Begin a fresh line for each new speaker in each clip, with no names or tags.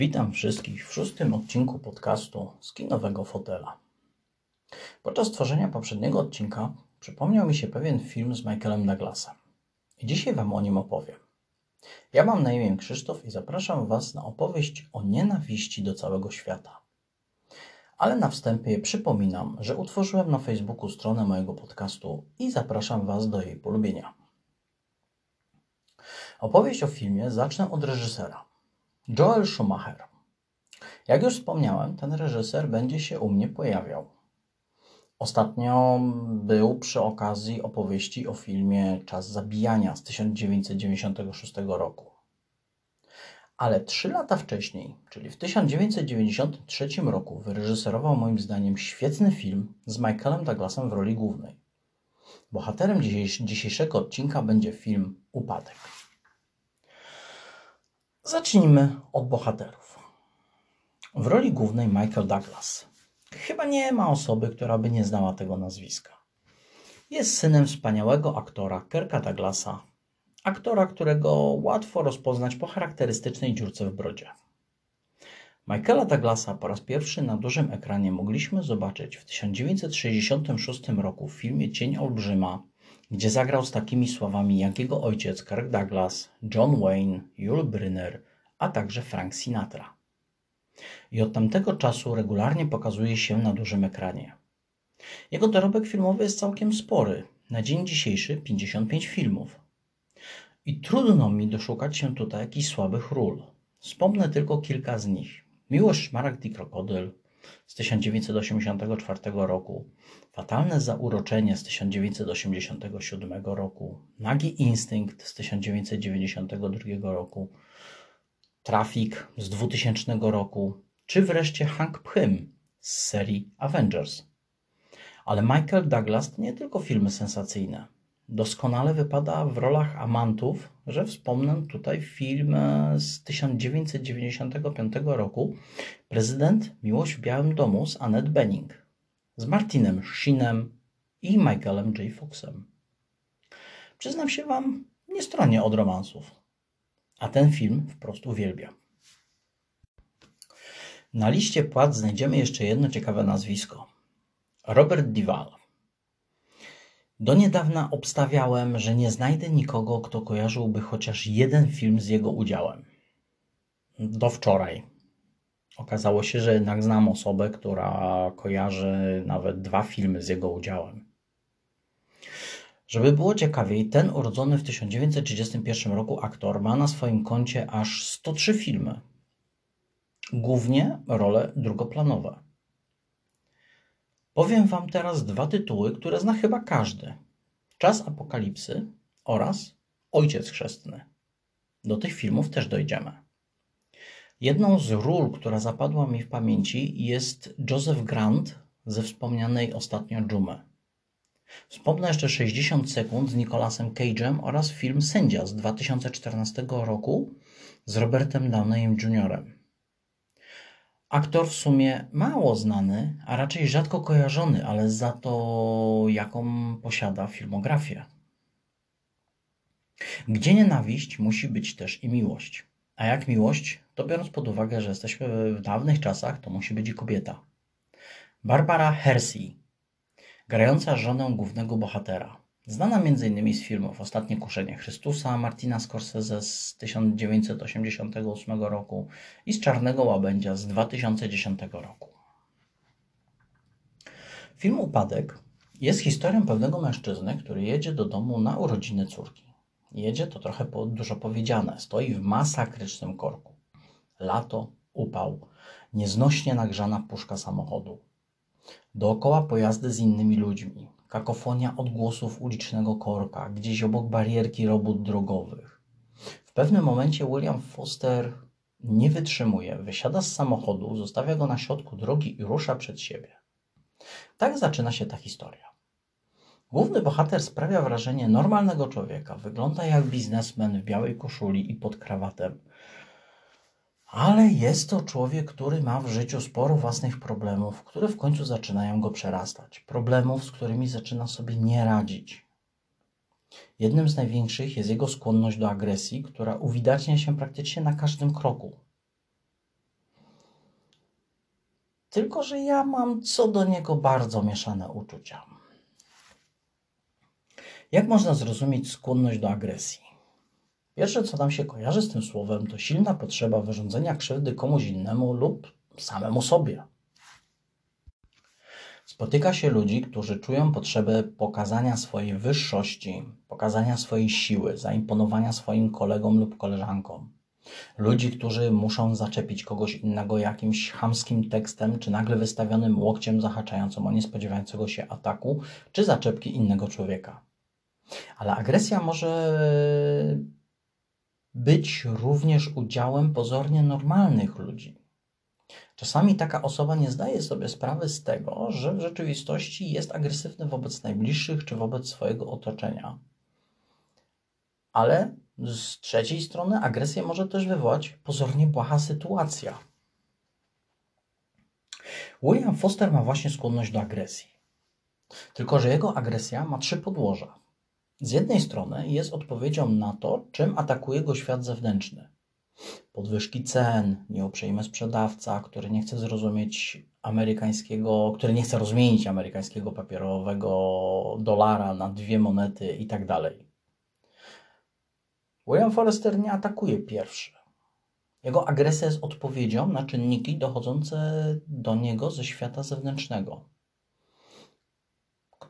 Witam wszystkich w szóstym odcinku podcastu z kinowego fotela. Podczas tworzenia poprzedniego odcinka przypomniał mi się pewien film z Michaelem Douglasem. I dzisiaj Wam o nim opowiem. Ja mam na imię Krzysztof i zapraszam Was na opowieść o nienawiści do całego świata. Ale na wstępie przypominam, że utworzyłem na Facebooku stronę mojego podcastu i zapraszam Was do jej polubienia. Opowieść o filmie zacznę od reżysera. Joel Schumacher. Jak już wspomniałem, ten reżyser będzie się u mnie pojawiał. Ostatnio był przy okazji opowieści o filmie Czas Zabijania z 1996 roku. Ale trzy lata wcześniej, czyli w 1993 roku, wyreżyserował moim zdaniem świetny film z Michaelem Douglasem w roli głównej. Bohaterem dzisiejszego odcinka będzie film Upadek. Zacznijmy od bohaterów. W roli głównej Michael Douglas. Chyba nie ma osoby, która by nie znała tego nazwiska. Jest synem wspaniałego aktora Kirka Douglasa, aktora, którego łatwo rozpoznać po charakterystycznej dziurce w brodzie. Michaela Douglasa po raz pierwszy na dużym ekranie mogliśmy zobaczyć w 1966 roku w filmie Cień Olbrzyma gdzie zagrał z takimi sławami jak jego ojciec Kirk Douglas, John Wayne, Yul Brynner, a także Frank Sinatra. I od tamtego czasu regularnie pokazuje się na dużym ekranie. Jego dorobek filmowy jest całkiem spory. Na dzień dzisiejszy 55 filmów. I trudno mi doszukać się tutaj jakichś słabych ról. Wspomnę tylko kilka z nich. Miłość Szmaragd i Krokodyl, z 1984 roku, Fatalne Zauroczenie z 1987 roku, Nagi Instynkt z 1992 roku, Trafik z 2000 roku, czy wreszcie Hank Pym z serii Avengers. Ale Michael Douglas to nie tylko filmy sensacyjne. Doskonale wypada w rolach amantów, że wspomnę tutaj film z 1995 roku Prezydent Miłość w Białym Domu z Annette Bening, z Martinem Sheenem i Michaelem J. Foxem. Przyznam się Wam, nie stronię od romansów, a ten film wprost uwielbiam. Na liście płat znajdziemy jeszcze jedno ciekawe nazwisko. Robert Duvall. Do niedawna obstawiałem, że nie znajdę nikogo, kto kojarzyłby chociaż jeden film z jego udziałem. Do wczoraj. Okazało się, że jednak znam osobę, która kojarzy nawet dwa filmy z jego udziałem. Żeby było ciekawiej, ten urodzony w 1931 roku aktor ma na swoim koncie aż 103 filmy. Głównie role drugoplanowe. Powiem Wam teraz dwa tytuły, które zna chyba każdy: Czas Apokalipsy oraz Ojciec Chrzestny. Do tych filmów też dojdziemy. Jedną z ról, która zapadła mi w pamięci, jest Joseph Grant ze wspomnianej ostatnio Dżumy. Wspomnę jeszcze 60 sekund z Nicolasem Cage'em oraz film Sędzia z 2014 roku z Robertem Downeyem Jr. Aktor w sumie mało znany, a raczej rzadko kojarzony, ale za to jaką posiada filmografię. Gdzie nienawiść, musi być też i miłość. A jak miłość, to biorąc pod uwagę, że jesteśmy w dawnych czasach, to musi być i kobieta. Barbara Hersey, grająca żonę głównego bohatera. Znana m.in. z filmów Ostatnie Kuszenie Chrystusa Martina Scorsese z 1988 roku i z Czarnego Łabędzia z 2010 roku. Film Upadek jest historią pewnego mężczyzny, który jedzie do domu na urodziny córki. Jedzie to trochę dużo powiedziane, stoi w masakrycznym korku. Lato, upał, nieznośnie nagrzana puszka samochodu. Dookoła pojazdy z innymi ludźmi, kakofonia odgłosów ulicznego korka, gdzieś obok barierki robót drogowych. W pewnym momencie William Foster nie wytrzymuje, wysiada z samochodu, zostawia go na środku drogi i rusza przed siebie. Tak zaczyna się ta historia. Główny bohater sprawia wrażenie normalnego człowieka. Wygląda jak biznesmen w białej koszuli i pod krawatem. Ale jest to człowiek, który ma w życiu sporo własnych problemów, które w końcu zaczynają go przerastać. Problemów, z którymi zaczyna sobie nie radzić. Jednym z największych jest jego skłonność do agresji, która uwidacznia się praktycznie na każdym kroku. Tylko, że ja mam co do niego bardzo mieszane uczucia. Jak można zrozumieć skłonność do agresji? Pierwsze, co nam się kojarzy z tym słowem, to silna potrzeba wyrządzenia krzywdy komuś innemu lub samemu sobie. Spotyka się ludzi, którzy czują potrzebę pokazania swojej wyższości, pokazania swojej siły, zaimponowania swoim kolegom lub koleżankom. Ludzi, którzy muszą zaczepić kogoś innego jakimś chamskim tekstem, czy nagle wystawionym łokciem zahaczającym o niespodziewającego się ataku, czy zaczepki innego człowieka. Ale agresja może być również udziałem pozornie normalnych ludzi. Czasami taka osoba nie zdaje sobie sprawy z tego, że w rzeczywistości jest agresywny wobec najbliższych czy wobec swojego otoczenia. Ale z trzeciej strony agresję może też wywołać pozornie błaha sytuacja. William Foster ma właśnie skłonność do agresji. Tylko, że jego agresja ma trzy podłoża. Z jednej strony jest odpowiedzią na to, czym atakuje go świat zewnętrzny. Podwyżki cen, nieuprzejmy sprzedawca, który nie chce zrozumieć amerykańskiego, który nie chce rozmienić amerykańskiego papierowego dolara na dwie monety i tak dalej. William Forrester nie atakuje pierwszy. Jego agresja jest odpowiedzią na czynniki dochodzące do niego ze świata zewnętrznego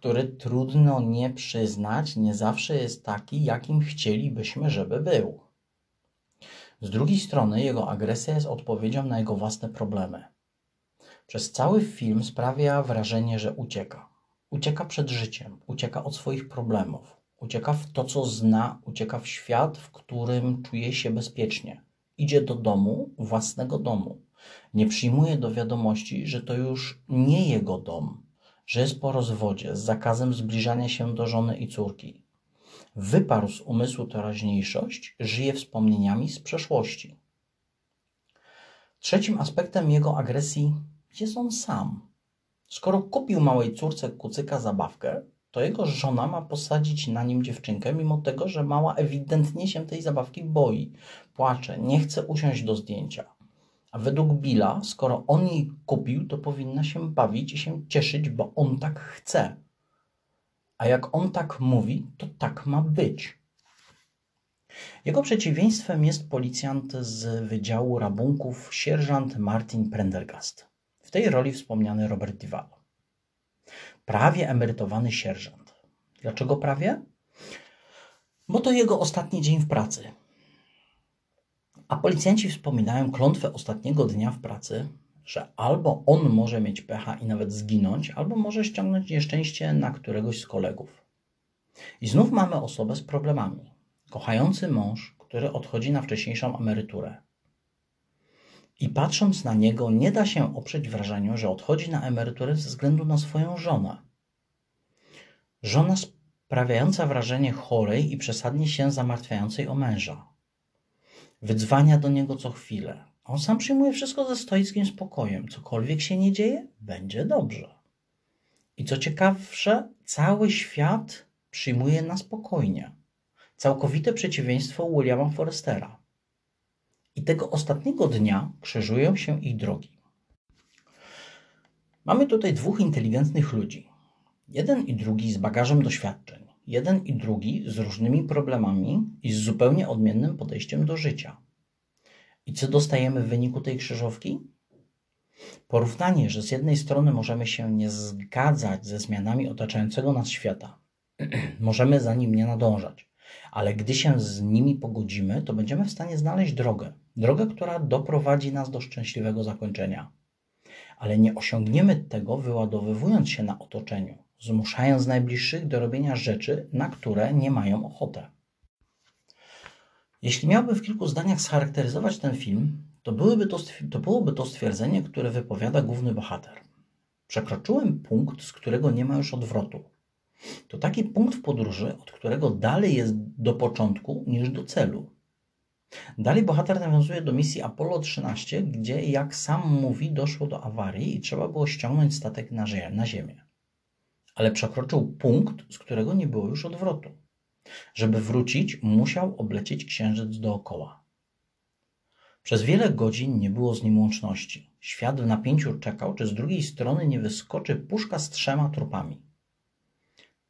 który trudno nie przyznać, nie zawsze jest taki, jakim chcielibyśmy, żeby był. Z drugiej strony, jego agresja jest odpowiedzią na jego własne problemy. Przez cały film sprawia wrażenie, że ucieka. Ucieka przed życiem, ucieka od swoich problemów, ucieka w to, co zna, ucieka w świat, w którym czuje się bezpiecznie. Idzie do domu, własnego domu. Nie przyjmuje do wiadomości, że to już nie jego dom, jest po rozwodzie z zakazem zbliżania się do żony i córki. Wyparł z umysłu teraźniejszość, żyje wspomnieniami z przeszłości. Trzecim aspektem jego agresji jest on sam. Skoro kupił małej córce kucyka zabawkę, to jego żona ma posadzić na nim dziewczynkę, mimo tego, że mała ewidentnie się tej zabawki boi, płacze, nie chce usiąść do zdjęcia. A według Billa, skoro on jej kupił, to powinna się bawić i się cieszyć, bo on tak chce. A jak on tak mówi, to tak ma być. Jego przeciwieństwem jest policjant z Wydziału Rabunków, sierżant Martin Prendergast. W tej roli wspomniany Robert Duvall. Prawie emerytowany sierżant. Dlaczego prawie? Bo to jego ostatni dzień w pracy. A policjanci wspominają klątwę ostatniego dnia w pracy, że albo on może mieć pecha i nawet zginąć, albo może ściągnąć nieszczęście na któregoś z kolegów. I znów mamy osobę z problemami. Kochający mąż, który odchodzi na wcześniejszą emeryturę. I patrząc na niego, nie da się oprzeć wrażeniu, że odchodzi na emeryturę ze względu na swoją żonę. Żona sprawiająca wrażenie chorej i przesadnie się zamartwiającej o męża wydzwania do niego co chwilę. On sam przyjmuje wszystko ze stoickim spokojem. Cokolwiek się nie dzieje, będzie dobrze. I co ciekawsze, cały świat przyjmuje na spokojnie. Całkowite przeciwieństwo Williama Forestera. I tego ostatniego dnia krzyżują się ich drogi. Mamy tutaj dwóch inteligentnych ludzi. Jeden i drugi z bagażem doświadczeń jeden i drugi z różnymi problemami i z zupełnie odmiennym podejściem do życia. I co dostajemy w wyniku tej krzyżówki? Porównanie, że z jednej strony możemy się nie zgadzać ze zmianami otaczającego nas świata, możemy za nim nie nadążać, ale gdy się z nimi pogodzimy, to będziemy w stanie znaleźć drogę, drogę, która doprowadzi nas do szczęśliwego zakończenia. Ale nie osiągniemy tego wyładowywując się na otoczeniu, zmuszając najbliższych do robienia rzeczy, na które nie mają ochotę. Jeśli miałbym w kilku zdaniach scharakteryzować ten film, to, byłyby to, to byłoby to stwierdzenie, które wypowiada główny bohater. Przekroczyłem punkt, z którego nie ma już odwrotu. To taki punkt w podróży, od którego dalej jest do początku niż do celu. Dalej bohater nawiązuje do misji Apollo 13, gdzie, jak sam mówi, doszło do awarii i trzeba było ściągnąć statek na, na Ziemię ale przekroczył punkt, z którego nie było już odwrotu. Żeby wrócić, musiał oblecieć księżyc dookoła. Przez wiele godzin nie było z nim łączności. Świat w napięciu czekał, czy z drugiej strony nie wyskoczy puszka z trzema trupami.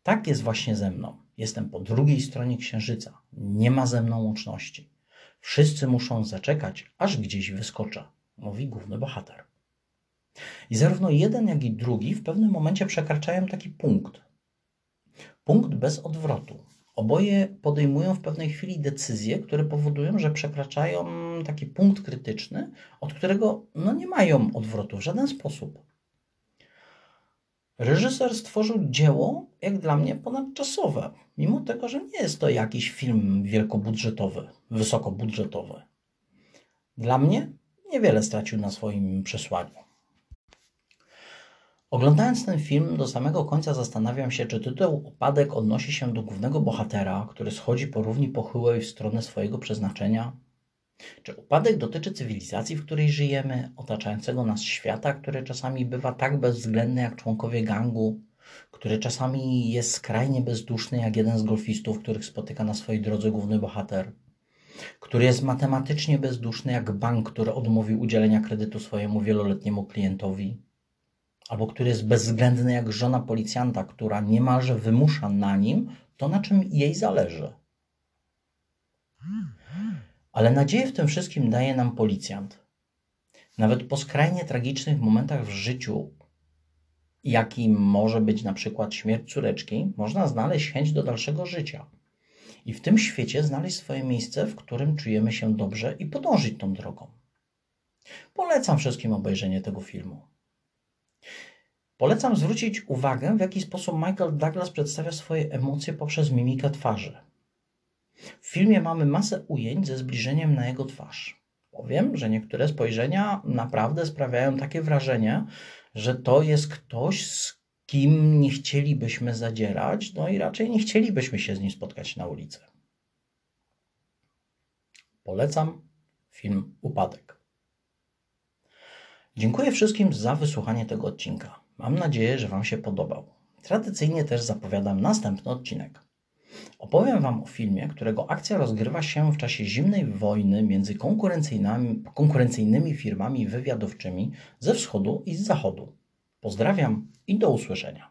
Tak jest właśnie ze mną. Jestem po drugiej stronie księżyca. Nie ma ze mną łączności. Wszyscy muszą zaczekać, aż gdzieś wyskoczę, mówi główny bohater. I zarówno jeden, jak i drugi w pewnym momencie przekraczają taki punkt. Punkt bez odwrotu. Oboje podejmują w pewnej chwili decyzje, które powodują, że przekraczają taki punkt krytyczny, od którego no, nie mają odwrotu w żaden sposób. Reżyser stworzył dzieło, jak dla mnie, ponadczasowe, mimo tego, że nie jest to jakiś film wielkobudżetowy, wysokobudżetowy. Dla mnie niewiele stracił na swoim przesłaniu. Oglądając ten film do samego końca zastanawiam się, czy tytuł Opadek odnosi się do głównego bohatera, który schodzi po równi pochyłej w stronę swojego przeznaczenia, czy upadek dotyczy cywilizacji, w której żyjemy, otaczającego nas świata, który czasami bywa tak bezwzględny jak członkowie gangu, który czasami jest skrajnie bezduszny jak jeden z golfistów, których spotyka na swojej drodze główny bohater, który jest matematycznie bezduszny jak bank, który odmówił udzielenia kredytu swojemu wieloletniemu klientowi, albo który jest bezwzględny jak żona policjanta, która niemalże wymusza na nim to, na czym jej zależy. Ale nadzieję w tym wszystkim daje nam policjant. Nawet po skrajnie tragicznych momentach w życiu, jakim może być na przykład śmierć córeczki, można znaleźć chęć do dalszego życia. I w tym świecie znaleźć swoje miejsce, w którym czujemy się dobrze i podążyć tą drogą. Polecam wszystkim obejrzenie tego filmu. Polecam zwrócić uwagę, w jaki sposób Michael Douglas przedstawia swoje emocje poprzez mimikę twarzy. W filmie mamy masę ujęć ze zbliżeniem na jego twarz. Powiem, że niektóre spojrzenia naprawdę sprawiają takie wrażenie, że to jest ktoś, z kim nie chcielibyśmy zadzierać, no i raczej nie chcielibyśmy się z nim spotkać na ulicy. Polecam film Upadek. Dziękuję wszystkim za wysłuchanie tego odcinka. Mam nadzieję, że Wam się podobał. Tradycyjnie też zapowiadam następny odcinek. Opowiem Wam o filmie, którego akcja rozgrywa się w czasie zimnej wojny między konkurencyjnymi, konkurencyjnymi firmami wywiadowczymi ze wschodu i z zachodu. Pozdrawiam i do usłyszenia.